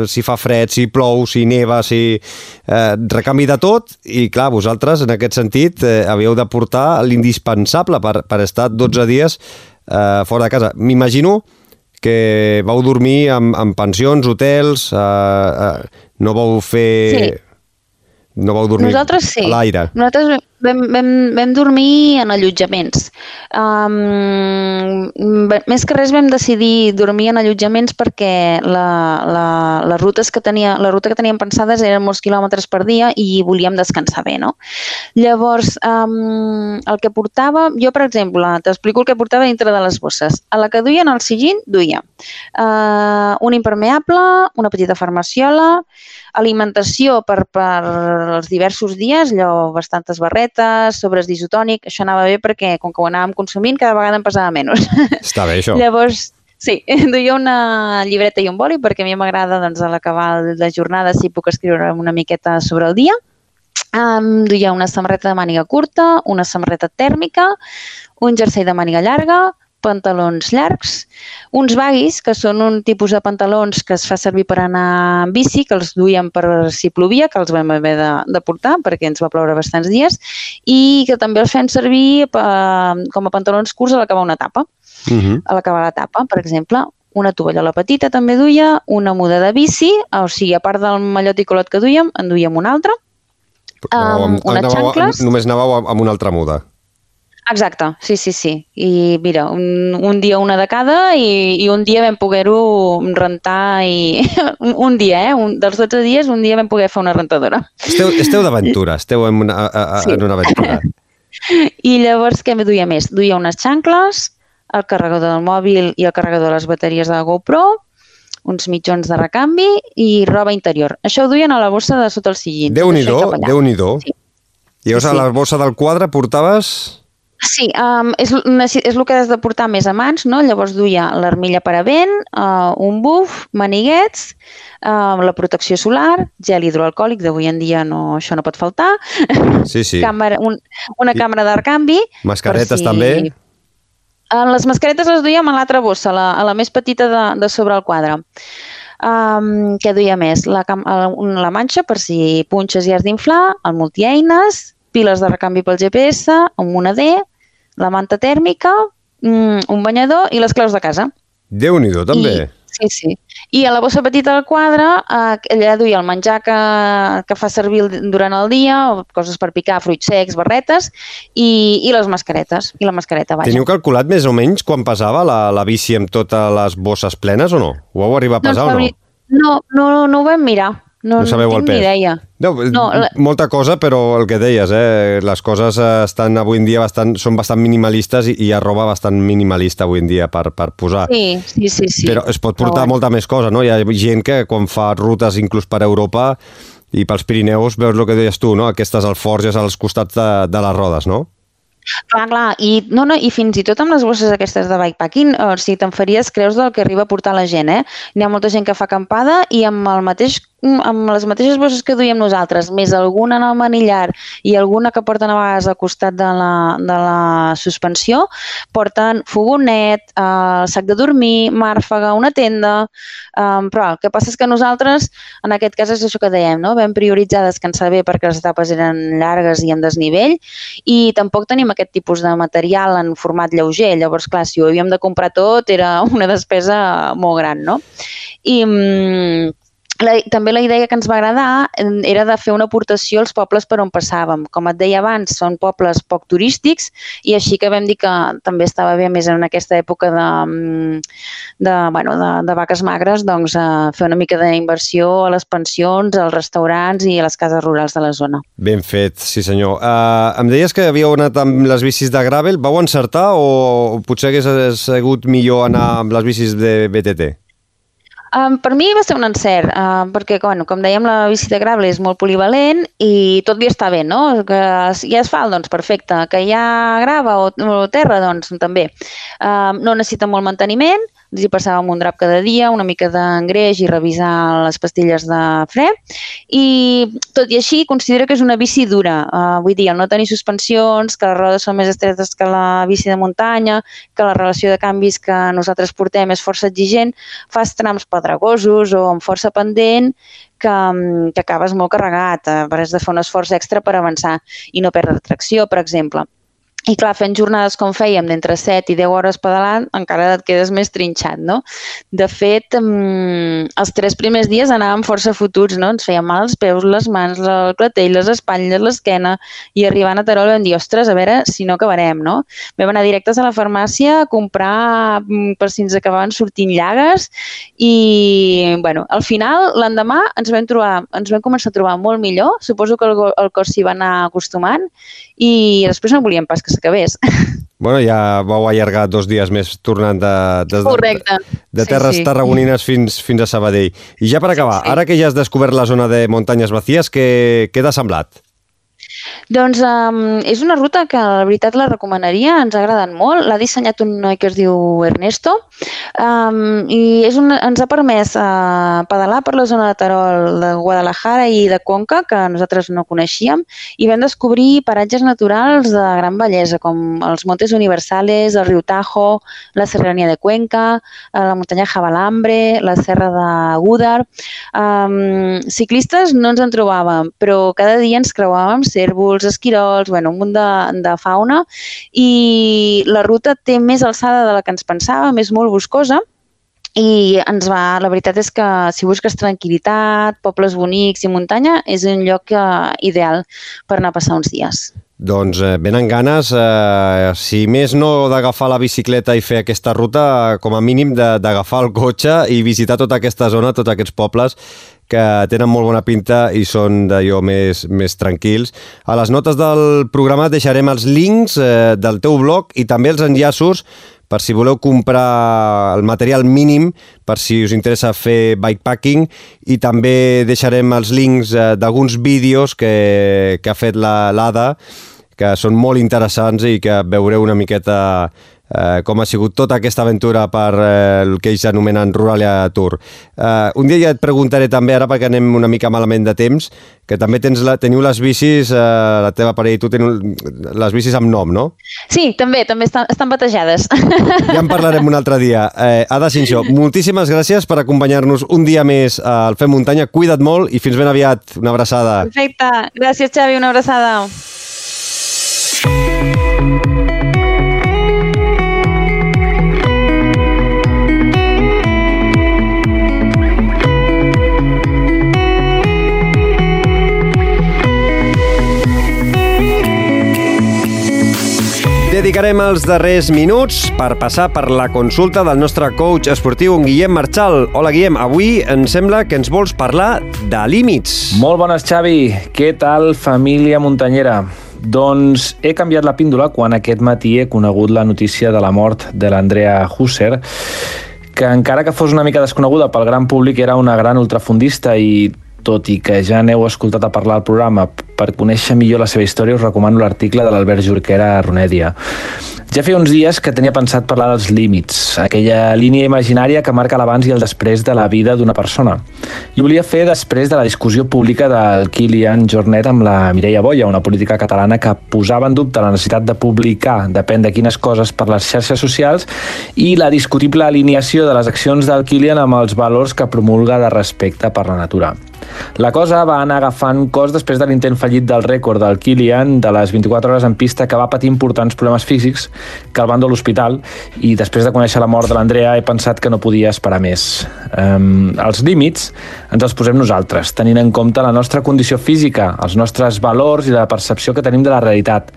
S3: eh, si fa fred, si plou, si neva, si... Eh, recanvi de tot i clar, vosaltres en aquest sentit eh, havíeu de portar l'indispensable per, per estar 12 dies eh, fora de casa. M'imagino que vau dormir en, en pensions, hotels, eh, eh, no vau fer...
S6: Sí.
S3: No vau dormir
S6: Nosaltres sí.
S3: a l'aire.
S6: Nosaltres vam, vam, vam dormir en allotjaments. Um, més que res vam decidir dormir en allotjaments perquè la, la, les rutes que tenia, la ruta que teníem pensades eren molts quilòmetres per dia i volíem descansar bé, no? Llavors, um, el que portava, jo per exemple, t'explico el que portava dintre de les bosses. A la que duia en el sillín, duia uh, un impermeable, una petita farmaciola, alimentació per, per els diversos dies, allò bastantes barretes, sobres d'isotònic, això anava bé perquè com que ho anàvem consumint cada vegada em pesava menys.
S3: Està bé, això.
S6: Llavors, sí, duia una llibreta i un boli perquè a mi m'agrada doncs, a l'acabar la jornada si puc escriure una miqueta sobre el dia. Um, duia una samarreta de màniga curta, una samarreta tèrmica, un jersei de màniga llarga, pantalons llargs, uns baguis, que són un tipus de pantalons que es fa servir per anar en bici, que els duíem per si plovia, que els vam haver de, de portar perquè ens va ploure bastants dies, i que també els fem servir per, com a pantalons curts a l'acabar una etapa.
S3: Uh -huh.
S6: A l'acabar l'etapa, per exemple, una tovallola petita també duia, una muda de bici, o sigui, a part del mallot i colot que duíem, en duíem una altra, um, unes
S3: anàveu-
S6: xancles...
S3: Només anàveu amb- amb una altra muda.
S6: Exacte, sí, sí, sí. I mira, un, un dia una de cada i, i un dia vam poder-ho rentar i... un, un dia, eh? Un, dels 12 dies, un dia vam poder fer una rentadora.
S3: Esteu, esteu d'aventura, esteu en una, a, a,
S6: Sí.
S3: en una aventura.
S6: I llavors què me duia més? Duia unes xancles, el carregador del mòbil i el carregador de les bateries de la GoPro, uns mitjons de recanvi i roba interior. Això ho duien a la bossa de sota el sillín.
S3: Déu-n'hi-do,
S6: Això i cap allà.
S3: Déu-n'hi-do.
S6: Sí.
S3: I llavors
S6: Sí,
S3: a
S6: sí.
S3: la bossa del quadre portaves...
S6: Sí, um, és, és el que has de portar més a mans, no? Llavors duia l'armilla per a vent, uh, un buf, maniguets, uh, la protecció solar, gel hidroalcohòlic, d'avui en dia no, això no pot faltar,
S3: Sí, sí.
S6: càmera, un, una
S3: I-
S6: càmera de recanvi.
S3: Mascaretes
S6: per
S3: també.
S6: Uh, les mascaretes les duíem a l'altra bossa, la, a la més petita de, de sobre el quadre. Um, què duia més? La, la, la manxa per si punxes i has d'inflar, el multieines, piles de recanvi pel GPS, un moneder, la manta tèrmica, mm, un banyador i les claus de casa.
S3: Déu-n'hi-do, també.
S6: I, sí, sí. I a la bossa petita del quadre, eh, allà duia el menjar que, que fa servir durant el dia, o coses per picar, fruits secs, barretes, i, i les mascaretes, i la mascareta, vaja.
S3: Teniu calculat més o menys quan pesava la, la bici amb totes les bosses plenes o no? Ho vau arribar a pesar o no?
S6: No, no, no ho vam mirar. No,
S3: No sabeu
S6: no
S3: el pes.
S6: ni idea.
S3: No,
S6: No, la-
S3: molta cosa, però el que deies, eh? les coses eh, estan avui en dia bastant, són bastant minimalistes i hi ha roba bastant minimalista avui en dia per, per posar.
S6: Sí, sí, sí. sí.
S3: Però es pot portar
S6: Però
S3: molta més cosa, no? Hi ha gent que quan fa rutes inclús per Europa i pels Pirineus veus el que deies tu, no? Aquestes alforges als costats de, de les rodes, no?
S6: Clar, clar, i, no, no, i fins i tot amb les bosses aquestes de bikepacking, o sigui, te'n faries creus del que arriba a portar la gent, eh? N'hi ha molta gent que fa acampada i amb el mateix amb les mateixes bosses que duiem nosaltres, més alguna en el manillar i alguna que porten a vegades al costat de la, de la suspensió, porten fogonet, eh, sac de dormir, màrfaga, una tenda, eh, però el que passa és que nosaltres, en aquest cas és això que dèiem, no? vam prioritzar descansar bé perquè les etapes eren llargues i amb desnivell i tampoc tenim aquest tipus de material en format lleuger. Llavors, clar, si ho havíem de comprar tot era una despesa molt gran, no? I mm, la, també la idea que ens va agradar era de fer una aportació als pobles per on passàvem. Com et deia abans, són pobles poc turístics i així que vam dir que també estava bé més en aquesta època de, mm, de, bueno, de, de vaques magres doncs, eh, fer una mica d'inversió a les pensions, als restaurants i a les cases rurals de la zona.
S3: Ben fet, sí senyor. Uh, em deies que havíeu anat amb les bicis de gravel. Vau encertar o potser hagués sigut millor anar amb les bicis de BTT?
S6: Um, per mi va ser un encert, uh, perquè, bueno, com dèiem, la de gravel és molt polivalent i tot li està bé, no? Que hi ha asfalt, doncs perfecte. Que ha grava o, o terra, doncs també. Um, no necessita molt manteniment, ens hi passàvem un drap cada dia, una mica d'engreix i revisar les pastilles de fre. I tot i així considero que és una bici dura. Uh, vull dir, el no tenir suspensions, que les rodes són més estretes que la bici de muntanya, que la relació de canvis que nosaltres portem és força exigent, fas trams pedregosos o amb força pendent que, que acabes molt carregat, eh, has de fer un esforç extra per avançar i no perdre tracció, per exemple. I clar, fent jornades com fèiem d'entre 7 i 10 hores pedalant, encara et quedes més trinxat, no? De fet, mmm, els tres primers dies anàvem força fotuts, no? Ens feien mal els peus, les mans, el clatell, les espatlles, l'esquena, i arribant a Terol vam dir, ostres, a veure si no acabarem, no? Vam anar directes a la farmàcia a comprar mm, per si ens acabaven sortint llagues i, bueno, al final, l'endemà ens vam trobar, ens vam començar a trobar molt millor, suposo que el, el cos s'hi va anar acostumant i després no volíem pas que s'acabés.
S3: Bueno, ja vau allargar dos dies més tornant de, de,
S6: Correcte.
S3: de, de terres
S6: Sí, sí.
S3: tarragonines fins, fins a Sabadell. I ja per acabar,
S6: Sí, sí.
S3: ara que ja has descobert la zona de muntanyes vacíes, què, què t'ha semblat?
S6: Doncs um, és una ruta que la veritat la recomanaria, ens ha agradat molt. L'ha dissenyat un noi que es diu Ernesto um, i és una, ens ha permès uh, pedalar per la zona de Terol, de Guadalajara i de Conca, que nosaltres no coneixíem, i vam descobrir paratges naturals de gran bellesa, com els Montes Universales, el riu Tajo, la Serrania de Cuenca, eh, la muntanya Javalambre, la serra de Gúdar. Um, ciclistes no ens en trobàvem, però cada dia ens creuàvem cèrvols, esquirols, bueno, un munt de, de fauna i la ruta té més alçada de la que ens pensàvem, és molt boscosa i ens va, la veritat és que si busques tranquil·litat, pobles bonics i muntanya, és un lloc eh, ideal per anar a passar uns dies.
S3: Doncs eh, venen ganes, eh, si més no d'agafar la bicicleta i fer aquesta ruta, com a mínim d'agafar el cotxe i visitar tota aquesta zona, tots aquests pobles que tenen molt bona pinta i són d'allò més, més tranquils. A les notes del programa deixarem els links eh, del teu blog i també els enllaços per si voleu comprar el material mínim, per si us interessa fer bikepacking, i també deixarem els links eh, d'alguns vídeos que, que ha fet la- l'Ada, que són molt interessants i que veureu una miqueta eh, com ha sigut tota aquesta aventura per eh, el que ells anomenen Ruralia Tour. Eh, un dia ja et preguntaré també, ara perquè anem una mica malament de temps, que també tens la, teniu les bicis, eh, la teva parella i tu teniu les bicis amb nom, no?
S6: Sí, també, també estan, estan batejades.
S3: Ja en parlarem un altre dia. Eh, Ada Sinxó, moltíssimes gràcies per acompanyar-nos un dia més al Fem Muntanya. Cuida't molt i fins ben aviat. Una abraçada.
S6: Perfecte. Gràcies, Xavi. Una abraçada.
S3: Dedicarem els darrers minuts per passar per la consulta del nostre coach esportiu, en Guillem Marchal. Hola, Guillem. Avui em sembla que ens vols parlar de límits.
S7: Molt bones, Xavi. Què tal, família muntanyera? Doncs he canviat la píndola quan aquest matí he conegut la notícia de la mort de l'Andrea Husser, que encara que fos una mica desconeguda pel gran públic era una gran ultrafundista i tot i que ja n'heu escoltat a parlar al programa, per conèixer millor la seva història us recomano l'article de l'Albert Jorquera a Ronedia. Ja feia uns dies que tenia pensat parlar dels límits, aquella línia imaginària que marca l'abans i el després de la vida d'una persona. I ho volia fer després de la discussió pública del Kilian Jornet amb la Mireia Boia, una política catalana que posava en dubte la necessitat de publicar depèn de quines coses per les xarxes socials i la discutible alineació de les accions del Kilian amb els valors que promulga de respecte per la natura. La cosa va anar agafant cos després de l'intent fallit del rècord del Kilian de les 24 hores en pista que va patir importants problemes físics que el van a l'hospital i després de conèixer la mort de l'Andrea he pensat que no podia esperar més. Um, els límits ens els posem nosaltres, tenint en compte la nostra condició física, els nostres valors i la percepció que tenim de la realitat.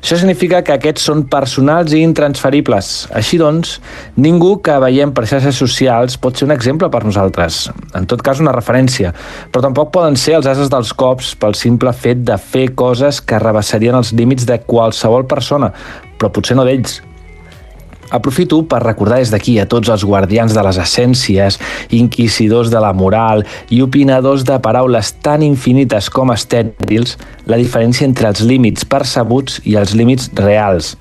S7: Això significa que aquests són personals i intransferibles. Així doncs, ningú que veiem per xarxes socials pot ser un exemple per nosaltres. En tot cas, una referència. Però tampoc poden ser els ases dels cops pel simple fet de fer coses que rebassarien els límits de qualsevol persona, però potser no d'ells. Aprofito per recordar des d'aquí a tots els guardians de les essències, inquisidors de la moral i opinadors de paraules tan infinites com estèrils, la diferència entre els límits percebuts i els límits reals.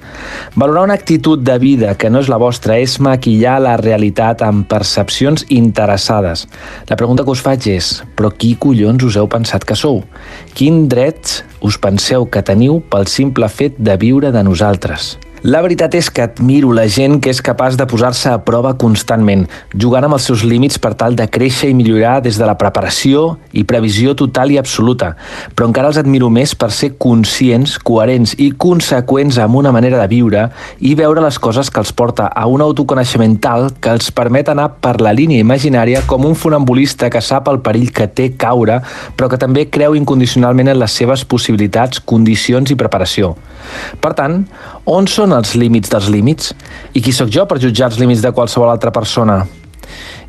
S7: Valorar una actitud de vida que no és la vostra és maquillar la realitat amb percepcions interessades. La pregunta que us faig és, però qui collons us heu pensat que sou? Quin drets us penseu que teniu pel simple fet de viure de nosaltres? La veritat és que admiro la gent que és capaç de posar-se a prova constantment, jugant amb els seus límits per tal de créixer i millorar des de la preparació i previsió total i absoluta. Però encara els admiro més per ser conscients, coherents i conseqüents amb una manera de viure i veure les coses que els porta a un autoconeixement tal que els permet anar per la línia imaginària com un funambulista que sap el perill que té caure, però que també creu incondicionalment en les seves possibilitats, condicions i preparació. Per tant, on són els límits dels límits? I qui sóc jo per jutjar els límits de qualsevol altra persona?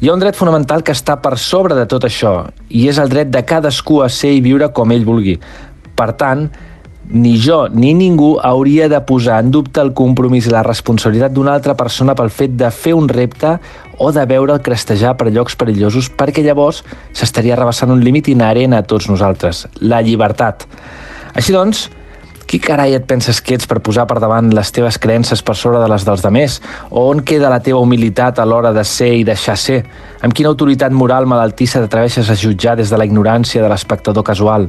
S7: Hi ha un dret fonamental que està per sobre de tot això, i és el dret de cadascú a ser i viure com ell vulgui. Per tant, ni jo ni ningú hauria de posar en dubte el compromís i la responsabilitat d'una altra persona pel fet de fer un repte o de veure'l crestejar per llocs perillosos perquè llavors s'estaria rebassant un límit inherent a tots nosaltres, la llibertat. Així doncs, qui carai et penses que ets per posar per davant les teves creences per sobre de les dels demés? O on queda la teva humilitat a l'hora de ser i deixar ser? Amb quina autoritat moral malaltissa t'atreveixes a jutjar des de la ignorància de l'espectador casual?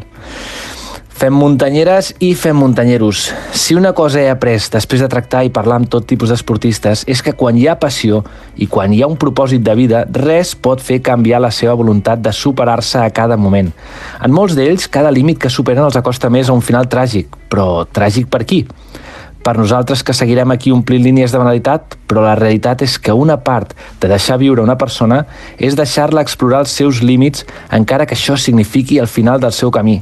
S7: Fem muntanyeres i fem muntanyeros. Si una cosa he après després de tractar i parlar amb tot tipus d'esportistes és que quan hi ha passió i quan hi ha un propòsit de vida, res pot fer canviar la seva voluntat de superar-se a cada moment. En molts d'ells, cada límit que superen els acosta més a un final tràgic. Però tràgic per qui? Per nosaltres que seguirem aquí omplint línies de banalitat, però la realitat és que una part de deixar viure una persona és deixar-la explorar els seus límits encara que això signifiqui el final del seu camí.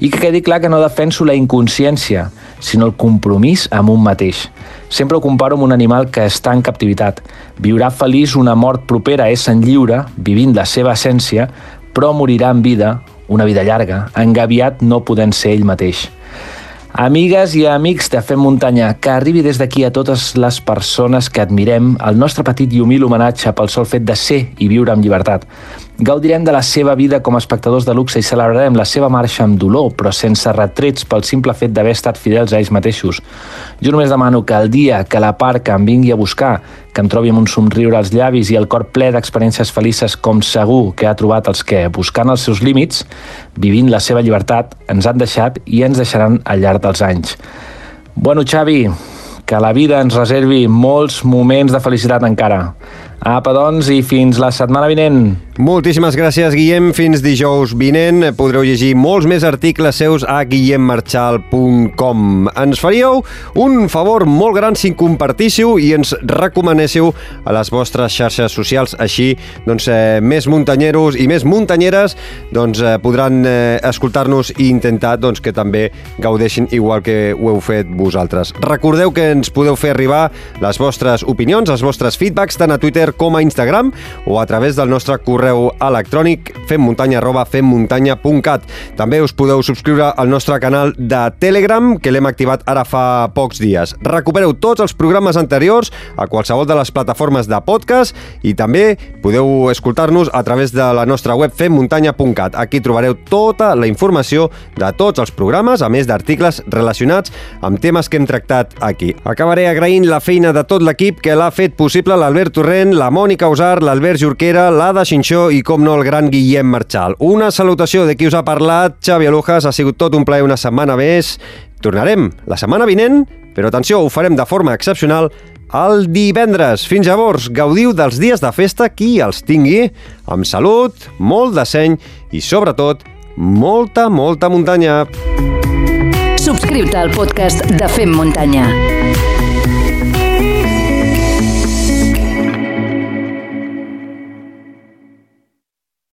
S7: I que quedi clar que no defenso la inconsciència, sinó el compromís amb un mateix. Sempre ho comparo amb un animal que està en captivitat. Viurà feliç una mort propera en lliure, vivint la seva essència, però morirà en vida, una vida llarga, engaviat no podent ser ell mateix. Amigues i amics de Fem Muntanya, que arribi des d'aquí a totes les persones que admirem el nostre petit i humil homenatge pel sol fet de ser i viure amb llibertat. Gaudirem de la seva vida com a espectadors de luxe i celebrarem la seva marxa amb dolor, però sense retrets pel simple fet d'haver estat fidels a ells mateixos. Jo només demano que el dia que la parca em vingui a buscar, que em trobi amb un somriure als llavis i el cor ple d'experiències felices com segur que ha trobat els que, buscant els seus límits, vivint la seva llibertat, ens han deixat i ens deixaran al llarg dels anys. Bueno, Xavi, que la vida ens reservi molts moments de felicitat encara. Apa, doncs, i fins la setmana vinent.
S3: Moltíssimes gràcies, Guillem. Fins dijous vinent. Podreu llegir molts més articles seus a guillemmarchal.com. Ens faríeu un favor molt gran si compartíssiu i ens recomanéssiu a les vostres xarxes socials. Així, doncs, eh, més muntanyeros i més muntanyeres doncs, eh, podran eh, escoltar-nos i intentar doncs, que també gaudeixin igual que ho heu fet vosaltres. Recordeu que ens podeu fer arribar les vostres opinions, els vostres feedbacks, tant a Twitter com a Instagram o a través del nostre correu electrònic femmuntanya arroba femmuntanya.cat. També us podeu subscriure al nostre canal de Telegram, que l'hem activat ara fa pocs dies. Recupereu tots els programes anteriors a qualsevol de les plataformes de podcast i també podeu escoltar-nos a través de la nostra web femmuntanya.cat. Aquí trobareu tota la informació de tots els programes, a més d'articles relacionats amb temes que hem tractat aquí. Acabaré agraint la feina de tot l'equip que l'ha fet possible l'Albert Torrent, la Mònica Usar, l'Albert Jorquera, l'Ada Xinxó i, com no, el gran Guillem Marchal. Una salutació de qui us ha parlat, Xavi Alujas. Ha sigut tot un plaer una setmana més. Tornarem la setmana vinent, però atenció, ho farem de forma excepcional el divendres. Fins llavors, gaudiu dels dies de festa qui els tingui, amb salut, molt de seny i, sobretot, molta, molta muntanya.
S1: Subscriu-te al podcast de Fem Muntanya.